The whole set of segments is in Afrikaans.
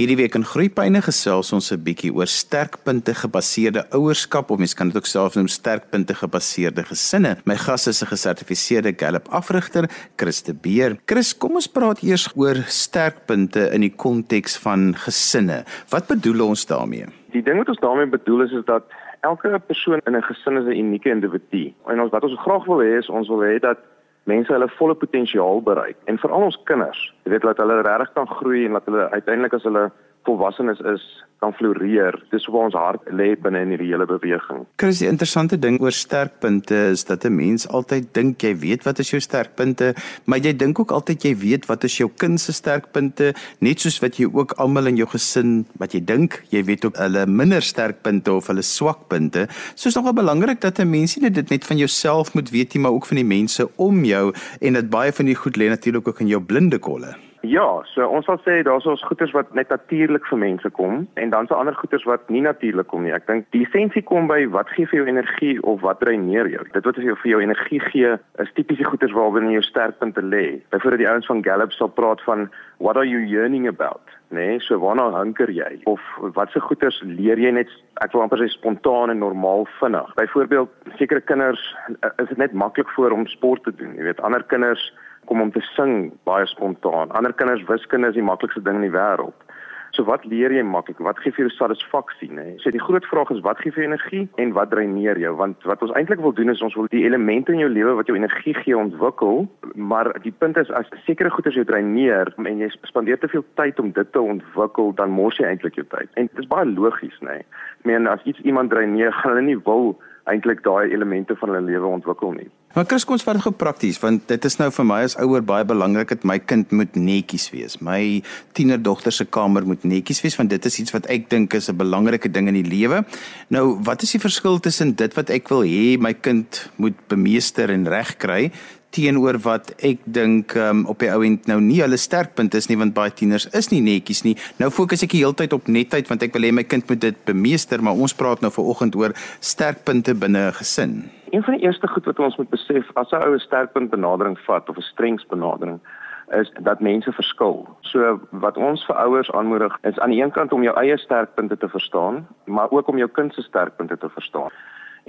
Hierdie week in Groepyne gesels ons 'n bietjie oor sterkpunte gebaseerde ouerskap of mens kan dit ook self noem sterkpunte gebaseerde gesinne. My gas is 'n gesertifiseerde Gallup afrigter, Chris de Beer. Chris, kom ons praat eers oor sterkpunte in die konteks van gesinne. Wat bedoel ons daarmee? Die ding wat ons daarmee bedoel is is dat elke persoon in 'n gesin is 'n unieke individu. En ons wat ons graag wil hê is ons wil hê dat mense hulle volle potensiaal bereik. En veral ons kinders, jy weet dat hulle regtig kan groei en dat hulle uiteindelik as hulle volwassenes is kan floreer. Dis waar ons hart lê binne in hierdie hele beweging. Chris, die interessante ding oor sterkpunte is dat 'n mens altyd dink jy weet wat is jou sterkpunte, maar jy dink ook altyd jy weet wat is jou kind se sterkpunte, net soos wat jy ook almal in jou gesin wat jy dink jy weet ook hulle minder sterkpunte of hulle swakpunte. So is nogal belangrik dat 'n mens nie dit net van jouself moet weet nie, maar ook van die mense om jou en dat baie van die goed lê natuurlik ook in jou blinde kolle. Ja, so ons sal sê daar's ons goeders wat net natuurlik vir mense kom en dan se ander goeders wat nie natuurlik kom nie. Ek dink die essensie kom by wat gee vir jou energie of wat dreineer jou. Dit wat vir jou vir jou energie gee, is tipiese goeders waarin jou sterkpunte lê. Byvoorbeeld die ouens van Gallup sal praat van what are you yearning about? Nee, so waarna hanker jy? Of watse goeders leer jy net ek wil amper sê spontaan en normaal vinnig. Byvoorbeeld sekere kinders is dit net maklik vir om sport te doen. Jy weet, ander kinders kom om te sing baie spontaan. Ander kinders wiskunde is die maklikste ding in die wêreld. So wat leer jy maklik? Wat gee vir jou satisfaksie, nê? Nee? So die groot vraag is wat gee vir energie en wat dreineer jou? Want wat ons eintlik wil doen is ons wil die elemente in jou lewe wat jou energie gee ontwikkel, maar die punt is as sekere goeders jou dreineer en jy spandeer te veel tyd om dit te ontwikkel, dan mors jy eintlik jou tyd. En dit is baie logies, nê? Nee? Ek meen as iets iemand dreineer, gaan hulle nie wil eintlik daai elemente van hulle lewe ontwikkel nie. Maar Chris, kom ons vat gou prakties want dit is nou vir my as ouer baie belangrik dat my kind moet netjies wees. My tienerdogter se kamer moet netjies wees want dit is iets wat ek dink is 'n belangrike ding in die lewe. Nou, wat is die verskil tussen dit wat ek wil hê my kind moet bemeester en regkry teenoor wat ek dink um, op die ou end nou nie hulle sterkpunt is nie want baie tieners is nie netjies nie. Nou fokus ek die hele tyd op netheid want ek wil hê my kind moet dit bemeester, maar ons praat nou vanoggend oor sterkpunte binne 'n gesin. Een van die eerste goed wat ons moet besef as 'n ou 'n sterkpunt benadering vat of 'n strengs benadering is dat mense verskil. So wat ons vir ouers aanmoedig is aan die een kant om jou eie sterkpunte te verstaan, maar ook om jou kind se sterkpunte te verstaan.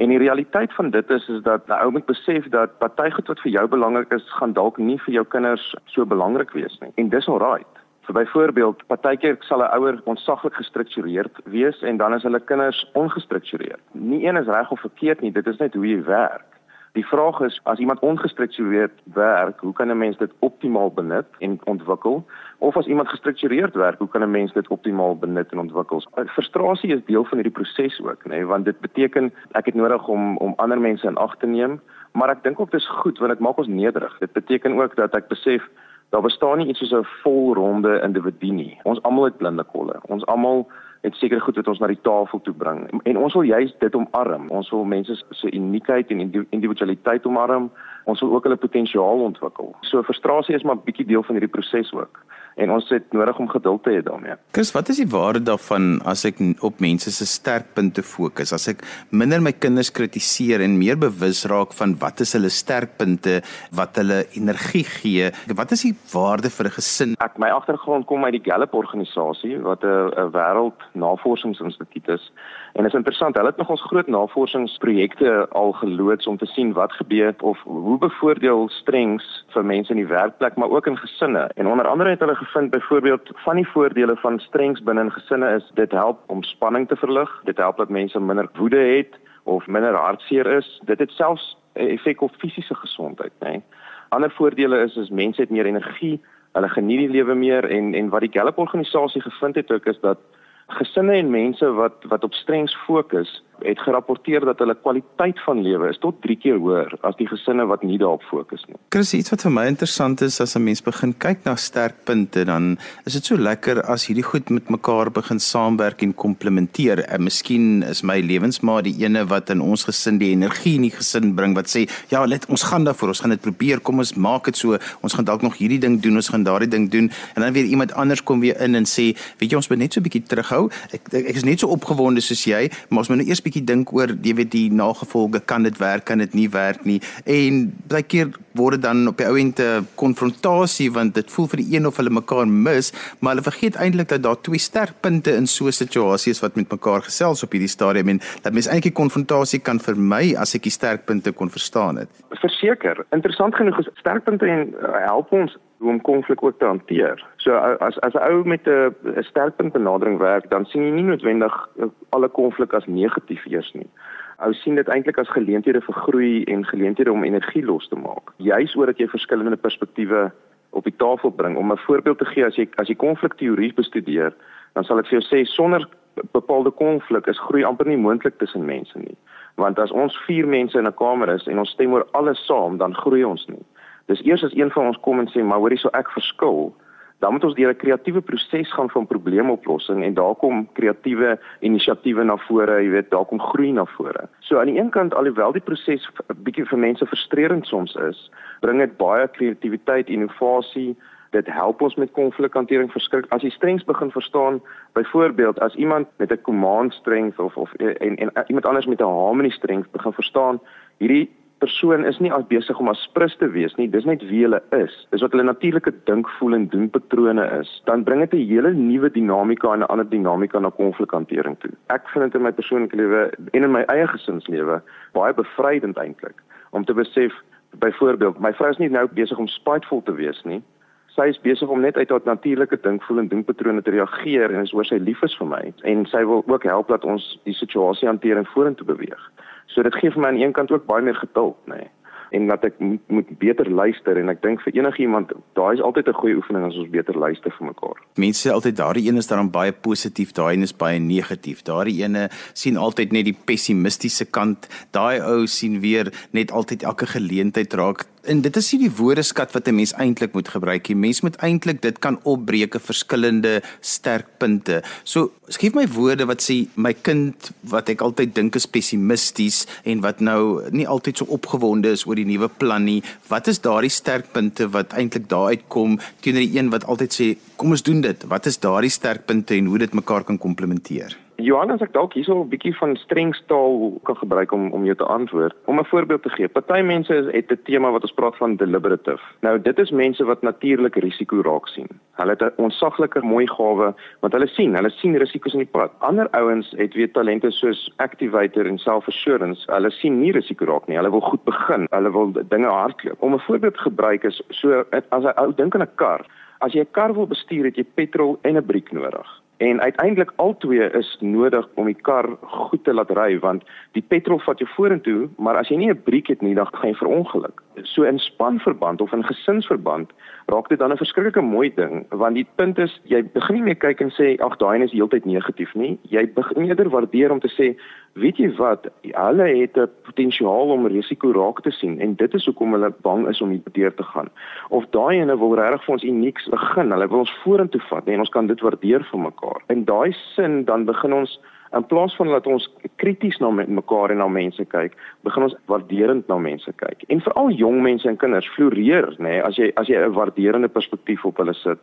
En die realiteit van dit is is dat 'n ou moet besef dat party goed wat vir jou belangrik is, gaan dalk nie vir jou kinders so belangrik wees nie. En dis alright. So byvoorbeeld, partykeer sal 'n ouer onsaglik gestruktureerd wees en dan is hulle kinders ongestruktureerd. Nie een is reg of verkeerd nie, dit is net hoe jy werk. Die vraag is as iemand ongestruktureerd werk, hoe kan 'n mens dit optimaal benut en ontwikkel? Of as iemand gestruktureerd werk, hoe kan 'n mens dit optimaal benut en ontwikkel? Frustrasie is deel van hierdie proses ook, nê, nee, want dit beteken ek het nodig om om ander mense in ag te neem, maar ek dink ook dis goed want dit maak ons nederig. Dit beteken ook dat ek besef daar bestaan nie iets soos 'n volronde individu nie. Ons almal het blinde kolle. Ons almal het seker goed wat ons na die tafel toe bring. En ons wil juist dit omarm. Ons wil mense se uniekheid en individualiteit omarm. Ons wil ook hulle potensiaal ontwikkel. So frustrasie is maar 'n bietjie deel van hierdie proses ook en ons het nodig om geduld te hê daarmee. Chris, wat is die waarde daarvan as ek op mense se sterkpunte fokus? As ek minder my kinders kritiseer en meer bewus raak van wat is hulle sterkpunte, wat hulle energie gee, wat is die waarde vir 'n gesin? Ek my agtergrond kom uit die Gallup organisasie wat 'n wêreld navorsingsinstituut is. En dit is interessant, hulle het nog ons groot navorsingsprojekte al geloods om te sien wat gebeur of hoe bevoordeel strengs vir mense in die werkplek, maar ook in gesinne. En onder andere het hulle gevind byvoorbeeld van die voordele van strengs binne in gesinne is dit help om spanning te verlig, dit help dat mense minder woede het of minder hartseer is. Dit het selfs effek op fisiese gesondheid, nê. Nee. Ander voordele is is mense het meer energie, hulle geniet die lewe meer en en wat die Gallup organisasie gevind het ook is dat gesinne en mense wat wat op strengs fokus het gerapporteer dat hulle kwaliteit van lewe is tot 3 keer hoër as die gesinne wat nie daarop fokus nie. Chris, iets wat vir my interessant is as 'n mens begin kyk na sterkpunte, dan is dit so lekker as hierdie goed met mekaar begin saamwerk en komplementeer. En miskien is my lewensmaat die ene wat in ons gesin die energie in die gesin bring wat sê, "Ja, let ons gaan daarvoor, ons gaan dit probeer, kom ons maak dit so. Ons gaan dalk nog hierdie ding doen, ons gaan daardie ding doen." En dan weer iemand anders kom weer in en sê, "Weet jy, ons moet net so 'n bietjie terughou. Ek ek is net so opgewonde soos jy, maar ons moet nou eers bietjie dink oor jy weet die nagevolge kan dit werk kan dit nie werk nie? En baie keer word dit dan op die ou end 'n konfrontasie want dit voel vir die een of hulle mekaar mis maar hulle vergeet eintlik dat daar twee sterkpunte in so 'n situasie is wat met mekaar gesels op hierdie stadium en dat mens eintlik die konfrontasie kan vermy as ek die sterkpunte kon verstaan het. Verseker interessant genoeg is sterkpunte en uh, help ons hoe om konflik ook te hanteer. So as as 'n ou met 'n sterkpunt benadering werk, dan sien jy nie noodwendig eh, alle konflik as negatief eers nie. Ou sien dit eintlik as geleenthede vir groei en geleenthede om energie los te maak. Juis oor dat jy verskillende perspektiewe op die tafel bring. Om 'n voorbeeld te gee, as jy as jy konflikteorie bestudeer, dan sal ek vir jou sê sonder bepaalde konflik is groei amper nie moontlik tussen mense nie. Want as ons 4 mense in 'n kamer is en ons stem oor alles saam, dan groei ons nie. Dis eers as een van ons kom en sê maar hoorie so ek verskil, dan moet ons deur 'n kreatiewe proses gaan van probleemoplossing en daar kom kreatiewe inisiatiewe na vore, jy weet, daar kom groei na vore. So aan die een kant alhoewel die proses 'n bietjie vir mense frustrerend soms is, bring dit baie kreatiwiteit, innovasie, dit help ons met konflikhantering verskrik. As jy strengs begin verstaan, byvoorbeeld as iemand met 'n command strength of of en, en, en iemand anders met 'n harmony strength begin verstaan, hierdie persoon is nie besig om as prins te wees nie, dis net wie hulle is. Dis wat hulle natuurlike dink, voel en doen patrone is. Dan bring dit 'n hele nuwe dinamika en 'n ander dinamika na konflikhantering toe. Ek vind dit in my persoonlike lewe en in my eie gesinslewe baie bevrydend eintlik om te besef byvoorbeeld my vrou is nie nou besig om spiteful te wees nie. Sy is besig om net uit haar natuurlike dink, voel en denkpatrone te reageer en is oor sy lief is vir my en sy wil ook help dat ons die situasie hanteer en vorentoe beweeg. So dit gee vir my aan een kant ook baie meer geduld, nê. Nee. En dat ek moet, moet beter luister en ek dink vir enigiemand, daai is altyd 'n goeie oefening as ons beter luister vir mekaar. Mense sê altyd daardie een is dan baie positief, daai een is baie negatief. Daardie ene sien altyd net die pessimistiese kant. Daai ou sien weer net altyd elke geleentheid raak en dit is nie die woordeskat wat 'n mens eintlik moet gebruik nie. Mens moet eintlik dit kan opbreek in verskillende sterkpunte. So, skryf my woorde wat sê my kind wat ek altyd dink is pessimisties en wat nou nie altyd so opgewonde is oor die nuwe plan nie. Wat is daardie sterkpunte wat eintlik daar uitkom teenoor die een wat altyd sê kom ons doen dit. Wat is daardie sterkpunte en hoe dit mekaar kan komplementeer? Johannes ek dalk hierso 'n bietjie van strengstaal kan gebruik om om jou te antwoord. Om 'n voorbeeld te gee. Party mense het 'n tema wat ons praat van deliberative. Nou dit is mense wat natuurlik risiko raak sien. Hulle het 'n onsagliker mooi gawe want hulle sien, hulle sien risiko's in die pad. Ander ouens het weer talente soos activator en self-assurance. Hulle sien nie risiko raak nie. Hulle wil goed begin. Hulle wil dinge hardloop. Om 'n voorbeeld te gebruik is so as 'n ou dink aan 'n kar. As jy 'n kar wil bestuur, het jy petrol en 'n briek nodig. En uiteindelik albei is nodig om die kar goed te laat ry want die petrol vat jou vorentoe, maar as jy nie 'n briek het nie, dan gaan jy verongeluk. So in spanverband of in gesinsverband raak dit dan 'n verskriklike mooi ding want die punt is jy begin nie meer kyk en sê ag daai is heeltyd negatief nie. Jy begin eerder waardeer om te sê weet jy wat hulle het 'n potensiaal om risiko raak te sien en dit is hoekom hulle bang is om hierdeur te gaan. Of daai ene wil regtig vir ons unieks begin. Hulle wil ons vorentoe vat en ons kan dit waardeer vir mekaar. In daai sin dan begin ons in plaas van dat ons krities na mekaar en na mense kyk, begin ons waarderend na mense kyk. En veral jong mense en kinders floreer, nê, nee, as jy as jy 'n waarderende perspektief op hulle sit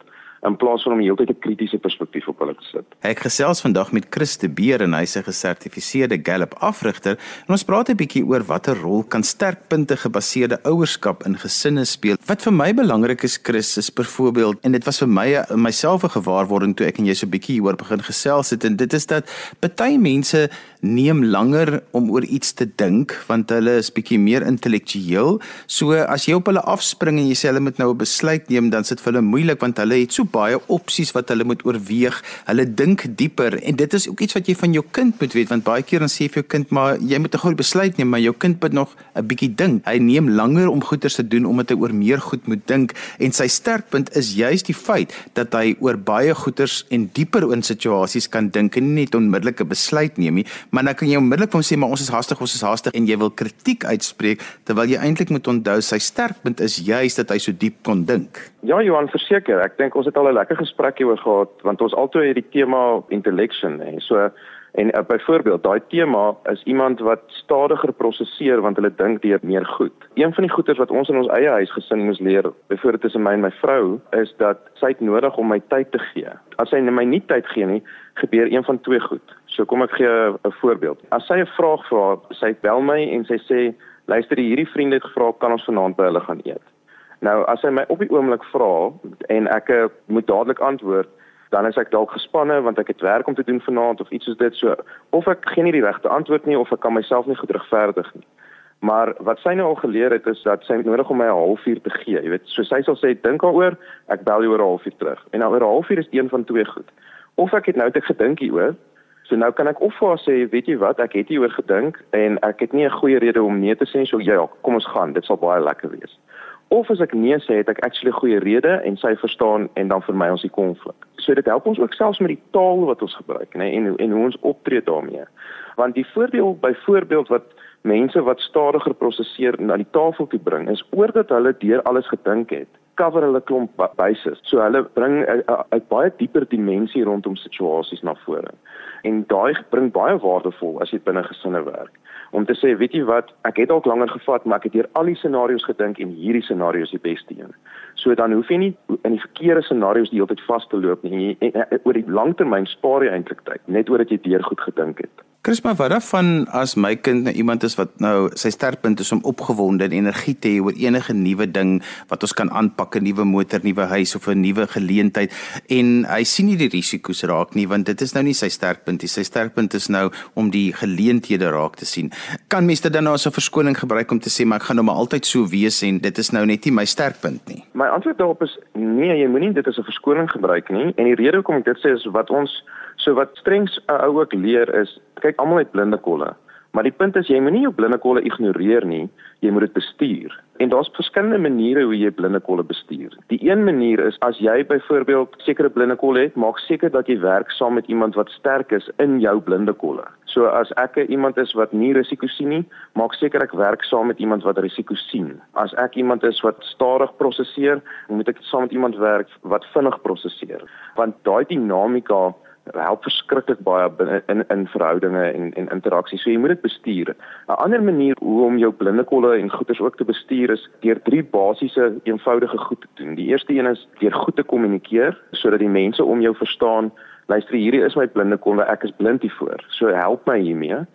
in plaas van om heeltyd 'n kritiese perspektief op hulle te sit. Ek gesels vandag met Chris de Beer en hy's 'n gesertifiseerde Gallup afrigter en ons praat 'n bietjie oor watter rol kan sterkpunte gebaseerde ouerskap in gesinne speel. Wat vir my belangrik is Chris is byvoorbeeld en dit was vir my myself 'n gewaarwording toe ek en jy so 'n bietjie hieroor begin gesels het en dit is dat baie mense neem langer om oor iets te dink want hulle is bietjie meer intellektueel. So as jy op hulle afspring en jy sê hulle moet nou 'n besluit neem, dan sit hulle moeilik want hulle het so baie opsies wat hulle moet oorweeg. Hulle dink dieper en dit is ook iets wat jy van jou kind moet weet want baie keer dan sê jy vir jou kind maar jy moet 'n goeie besluit neem maar jou kind moet nog 'n bietjie dink. Hy neem langer om goeie te doen omdat hy oor meer goed moet dink en sy sterkpunt is juist die feit dat hy oor baie goeters en dieper in situasies kan dink en nie net onmiddellike besluit neem nie, maar dan kan jy onmiddellik van sê maar ons is haastig, ons is haastig en jy wil kritiek uitspreek terwyl jy eintlik moet onthou sy sterkpunt is juist dat hy so diep kon dink. Ja Johan, verseker, ek dink ons het al 'n lekker gesprek hieroor gehad want ons altoe het die tema intellection hè. So En uh, byvoorbeeld, daai tema is iemand wat stadiger prosesseer want hulle dink het meer goed. Een van die goeters wat ons in ons eie huisgesin moes leer, byvoorbeeld tussen my en my vrou, is dat sy het nodig om my tyd te gee. As sy my nie tyd gee nie, gebeur een van twee goed. So kom ek gee 'n voorbeeld. As sy 'n vraag vra, sy bel my en sy sê, "Luister, hierdie vriende het gevra kan ons vanaand by hulle gaan eet." Nou, as sy my op die oomblik vra en ek eh, moet dadelik antwoord, dan is ek dalk gespanne want ek het werk om te doen vanaand of iets soos dit so of ek gee nie die regte antwoord nie of ek kan myself nie goed regverdig nie. Maar wat sy nou al geleer het is dat sy nodig om my 'n halfuur te gee, jy weet. So sy sal sê dink daaroor, ek bel jou oor 'n halfuur terug. En nou oor 'n halfuur is een van twee goed. Of ek het nou te gedink hieroor. So nou kan ek of vir haar sê, weet jy wat, ek het hieroor gedink en ek het nie 'n goeie rede om nee te sê nie, so ja, kom ons gaan, dit sal baie lekker wees of as ek nee sê het ek actually goeie rede en sy verstaan en dan vir my ons die konflik. So dit help ons ook selfs met die taal wat ons gebruik, nê, en en hoe ons optree daarmee. Want die voorbeeld byvoorbeeld wat mense wat stadiger prosesseer na die tafel toe bring is oordat hulle deur alles gedink het cover hulle klomp bases. So hulle bring 'n baie dieper dimensie rondom situasies na vore. En daai bring baie waardevol as jy binne gesinne werk om te sê, weet jy wat, ek het dalk langer gevat, maar ek het deur al die scenario's gedink en hierdie scenario is die beste een. So dan hoef jy nie in die verkeerde scenario's die hele tyd vas te loop nie. En, en, en, oor die langtermyn spaar jy eintlik tyd, net oor dat jy deur goed gedink het. Chris, maar wat dan as my kind nou iemand is wat nou sy sterkpunt is om opgewonde en energie te hê oor enige nuwe ding wat ons kan aanpak, 'n nuwe motor, nuwe huis of 'n nuwe geleentheid en hy sien nie die risiko's raak nie want dit is nou nie sy sterkpunt nie. Sy sterkpunt is nou om die geleenthede raak te sien. Kan mens dit dan nou as 'n verskoning gebruik om te sê maar ek gaan nou maar altyd so wees en dit is nou net nie my sterkpunt nie? My antwoord daarop is nee, jy moenie dit as 'n verskoning gebruik nie en die rede hoekom ek dit sê is wat ons So wat strengs 'n ou ook leer is, kyk almal het blinde kolle. Maar die punt is jy moenie jou blinde kolle ignoreer nie, jy moet dit bestuur. En daar's verskillende maniere hoe jy blinde kolle bestuur. Die een manier is as jy byvoorbeeld sekere blinde kolle het, maak seker dat jy werk saam met iemand wat sterk is in jou blinde kolle. So as ek iemand is wat nie risiko sien nie, maak seker ek werk saam met iemand wat risiko sien. As ek iemand is wat stadig prosesseer, moet ek saam met iemand werk wat vinnig prosesseer. Want daai dinamika help verskriklik baie binne in in verhoudinge en en interaksies. So jy moet dit bestuur. 'n Ander manier hoe om jou blinde kolle en goeters ook te bestuur is deur drie basiese eenvoudige goed te doen. Die eerste een is deur goed te kommunikeer sodat die mense om jou verstaan. Luister, hierdie is my blinde kolle, ek is blind hiervoor. So help my hiermee.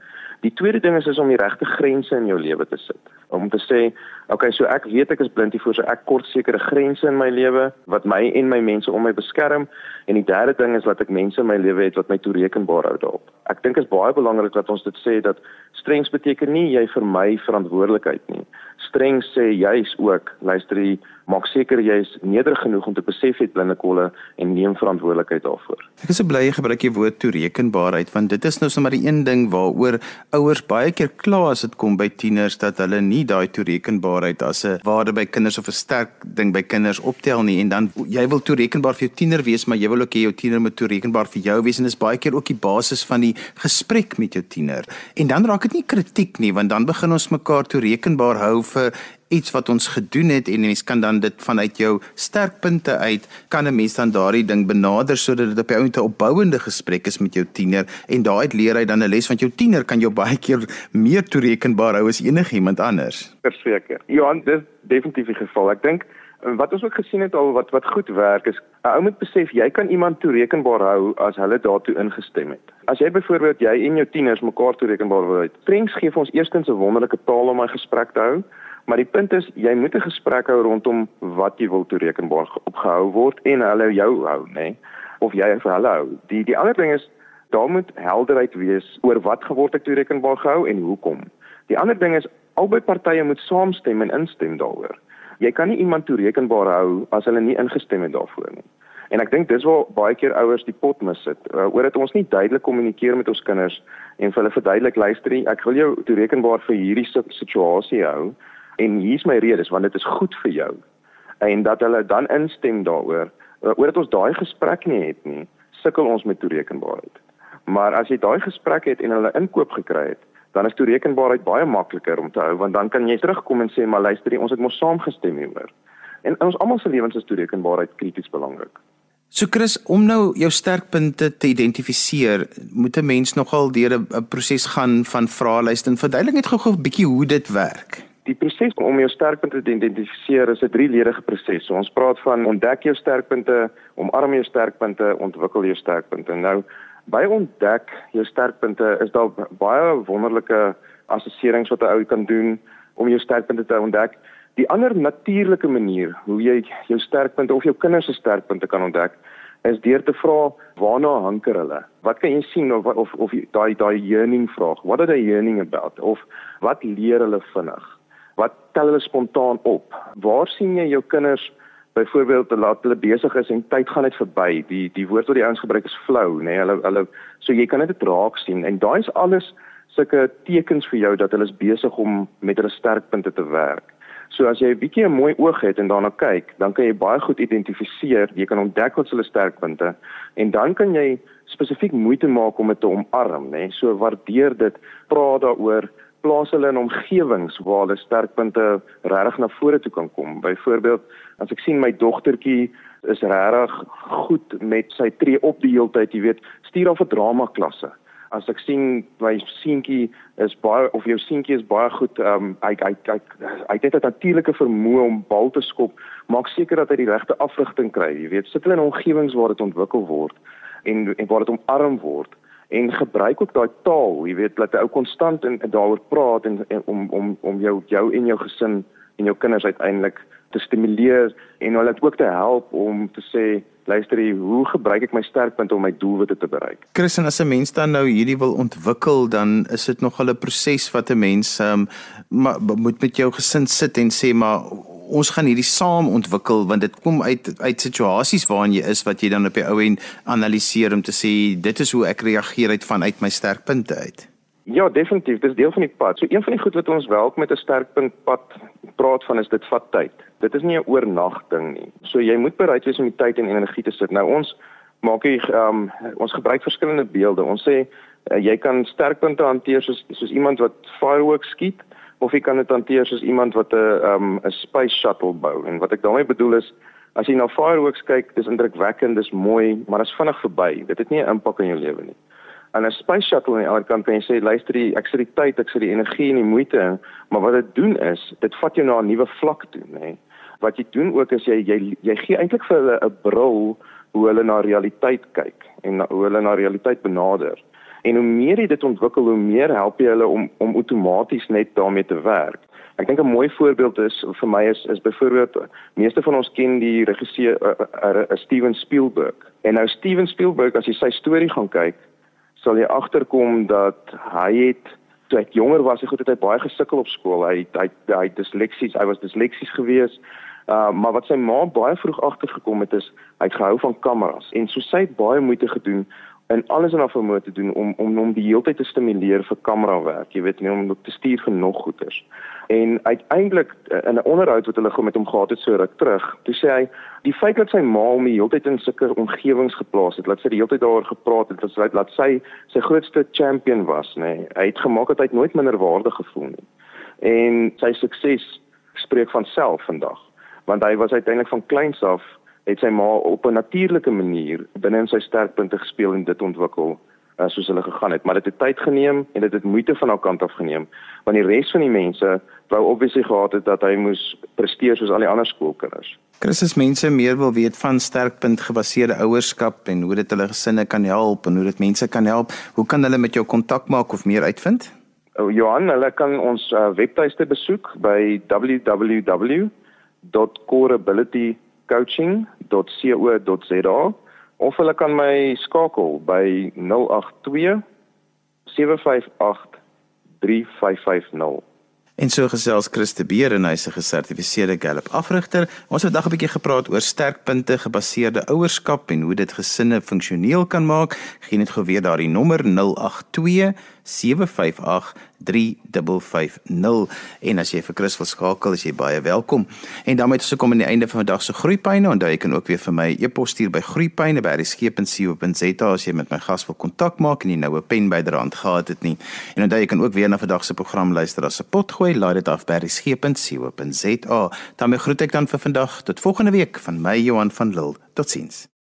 Die tweede ding is is om die regte grense in jou lewe te sit. Om te sê, okay, so ek weet ek is blind hiervoor, so ek kort sekere grense in my lewe wat my en my mense om my beskerm. En die derde ding is dat ek mense in my lewe het wat my toerekenbaar hou daarop. Ek dink is baie belangrik dat ons dit sê dat strengs beteken nie jy vermy verantwoordelikheid nie. Streng sê juis ook, luister jy maak seker jy is nederig genoeg om te besef jy het blinde kolle en neem verantwoordelikheid daarvoor. Ek is so bly jy gebruik die woord toerekenbaarheid want dit is nou sommer die een ding waaroor ouers baie keer kla as dit kom by tieners dat hulle nie daai toerekenbaarheid as 'n waarde by kinders of 'n sterk ding by kinders optel nie en dan jy wil toerekenbaar vir jou tiener wees maar jy wil ook hê jou tiener moet toerekenbaar vir jou wees en dis baie keer ook die basis van die gesprek met jou tiener. En dan raak dit nie kritiek nie want dan begin ons mekaar toerekenbaar hou vir iets wat ons gedoen het en mens kan dan dit vanuit jou sterkpunte uit kan 'n mens dan daardie ding benader sodat dit op jou 'n opbouende gesprek is met jou tiener en daai leer hy dan 'n les want jou tiener kan jou baie keer meer toerekenbaar hou as enigiemand anders. Verseker. Johan, dis definitief die geval. Ek dink wat ons ook gesien het al wat wat goed werk is 'n ou moet besef jy kan iemand toerekenbaar hou as hulle daartoe ingestem het. As jy byvoorbeeld jy en jou tieners mekaar toerekenbaar wil hê, Prinks gee vir ons eerstens 'n wonderlike taal om 'n gesprek te hou. Maar die punt is jy moet 'n gesprek hou rondom wat jy wil toerekenbaar opgehou word en hulle jou hou, nê? Nee? Of jy vir hulle hou. Die die ander ding is daar moet helderheid wees oor wat geword ek toerekenbaar gehou en hoekom. Die ander ding is albei partye moet saamstem en instem daaroor. Jy kan nie iemand toerekenbaar hou as hulle nie ingestem het daarvoor nie. En ek dink dis waar baie keer ouers die pot mis sit. Uh, oor dit ons nie duidelik kommunikeer met ons kinders en vir hulle verduidelik luister, ek wil jou toerekenbaar vir hierdie situasie hou en hier's my redes want dit is goed vir jou. En dat hulle dan instem daaroor oordat ons daai gesprek nie het nie sukkel ons met toerekenbaarheid. Maar as jy daai gesprek het en hulle inkoop gekry het dan is toerekenbaarheid baie makliker om te hou want dan kan jy terugkom en sê maar luister ons het mos saamgestem hieroor. En in ons almal se lewens is toerekenbaarheid krities belangrik. So Chris, om nou jou sterkpunte te identifiseer, moet 'n mens nogal deur 'n proses gaan van vraelyste en verduidelik net gou-gou 'n bietjie hoe dit werk. Die proses om jou sterkpunte te identifiseer is 'n drieledige proses. So ons praat van ontdek jou sterkpunte, omarm jou sterkpunte, ontwikkel jou sterkpunte. Nou, by ontdek jou sterkpunte is daar baie wonderlike assesserings wat 'n ou kan doen om jou sterkpunte te ontdek. Die ander natuurlike manier hoe jy jou sterkpunte of jou kinders se sterkpunte kan ontdek, is deur te vra waarna hanker hulle. Wat kan jy sien of of of daai daai yearning vraag. What are they yearning about? Of wat leer hulle vinnig? Wat tel hulle spontaan op? Waar sien jy jou kinders byvoorbeeld te laat hulle besig is en tyd gaan net verby. Die die woord wat die ouens gebruik is flou, nê? Nee? Hulle hulle so jy kan dit raak sien en daai is alles sulke tekens vir jou dat hulle is besig om met hulle sterkpunte te werk. So as jy 'n bietjie 'n mooi oog het en daarna kyk, dan kan jy baie goed identifiseer, jy kan ontdek wat hulle sterkpunte en dan kan jy spesifiek moeite maak om dit te omarm, nê? Nee? So waardeer dit, praat daaroor plaas hulle in omgewings waar hulle sterkpunte regtig na vore toe kan kom. Byvoorbeeld, as ek sien my dogtertjie is regtig goed met sy tree op die heeltyd, jy weet, stuur haar vir drama klasse. As ek sien my seentjie is baie of jou seentjie is baie goed, ehm um, hy hy hy hy het 'n natuurlike vermoë om bal te skop, maak seker dat hy die regte afrigting kry, jy weet, sit hulle in omgewings waar dit ontwikkel word en en waar dit omarm word en gebruik ook daai taal, jy weet, dat 'n ou konstant en, en daaroor praat en, en om om om jou jou en jou gesin en jou kinders uiteindelik te stimuleer en hulle ook te help om te sê luister hier hoe gebruik ek my sterkpunte om my doelwitte te bereik. Christen as 'n mens dan nou hierdie wil ontwikkel dan is dit nog 'n proses wat 'n mens um, moet met jou gesin sit en sê maar ons gaan hierdie saam ontwikkel want dit kom uit uit situasies waarin jy is wat jy dan op die ou en analiseer om te sê dit is hoe ek reageer uit vanuit my sterkpunte uit. Ja, definitief, dit is deel van die pad. So een van die goed wat ons wel met 'n sterkpunt pad praat van is dit vat tyd. Dit is nie 'n oornag ding nie. So jy moet bereid wees om die tyd en energie te sit. Nou ons maak hier um, ons gebruik verskillende beelde. Ons sê uh, jy kan sterkpunte hanteer soos soos iemand wat fireworks skiet of jy kan dit hanteer soos iemand wat 'n um, 'n space shuttle bou. En wat ek daarmee bedoel is as jy na fireworks kyk, dis indrukwekkend, dis mooi, maar dit is vinnig verby. Dit het nie 'n impak in jou lewe nie. En 'n space shuttle aan die ander kant kan jy sê, luister, die, ek sit die tyd, ek sit die energie en die moeite in, maar wat dit doen is, dit vat jou na 'n nuwe vlak toe, nê. Wat jy doen ook is jy jy jy gee eintlik vir hulle 'n bril hoe hulle na realiteit kyk en na, hoe hulle na realiteit benader. En hoe meer jy dit ontwikkel, hoe meer help jy hulle om om outomaties net daarmee te werk. Ek dink 'n mooi voorbeeld is vir my is is byvoorbeeld meeste van ons ken die regisseur uh, uh, uh, Steven Spielberg. En nou Steven Spielberg as jy sy storie gaan kyk, sal jy agterkom dat hy het toe hy jonger was, hy het hy baie gesukkel op skool. Hy hy hy disleksies, hy was disleksies geweest. Uh, maar wat sy ma baie vroeg agtergekom het is hy het gehou van kameras en so sy het baie moeite gedoen en alles in haar vermoë te doen om om hom die hele tyd te stimuleer vir kamerawerk, jy weet nie om te stuur vir nog goeders. En uiteindelik eh, in 'n onderhoud wat hulle gou met hom gehad het so ruk terug, toe sê hy die feit dat sy ma hom die hele tyd in sulke omgewings geplaas het, laat sy die hele tyd daaroor gepraat het, dat sy laat sy sy grootste champion was, nê. Nee. Hy het gemaak dat hy nooit minderwaardig gevoel nie. En sy sukses spreek van self vandag, want hy was uiteindelik van kleins af het sy ma op 'n natuurlike manier binne in sy sterkpunte gespeel en dit ontwikkel uh, soos hulle gegaan het maar dit het tyd geneem en dit het moeite van haar kant af geneem want die res van die mense wou obviously gehad het dat hy moes presteer soos al die ander skoolkinders. Christus mense meer wil weet van sterkpunt gebaseerde ouerskap en hoe dit hulle gesinne kan help en hoe dit mense kan help. Hoe kan hulle met jou kontak maak of meer uitvind? O Johan, hulle kan ons uh, webtuiste besoek by www.coreability.com coaching.co.za of hulle kan my skakel by 082 758 3550. En so gesels Christe Beer en hy's 'n gesertifiseerde Gallup afrigter. Ons het vandag 'n bietjie gepraat oor sterkpunte gebaseerde ouerskap en hoe dit gesinne funksioneel kan maak. Geen net gou weer daardie nommer 082 758 3550 en as jy vir Chris wil skakel as jy baie welkom. En dan met ons kom aan die einde van vandag se groeipyne. En jy kan ook weer vir my e-pos stuur by groeipyne@resgep.co.za as jy met my gas wil kontak maak en jy nou 'n pen byderhand gehad het nie. En onthou jy kan ook weer na vandag se program luister as 'n pot gooi laai dit af by resgep.co.za dan groet ek dan vir vandag. Tot volgende week van my Johan van Lille. Totsiens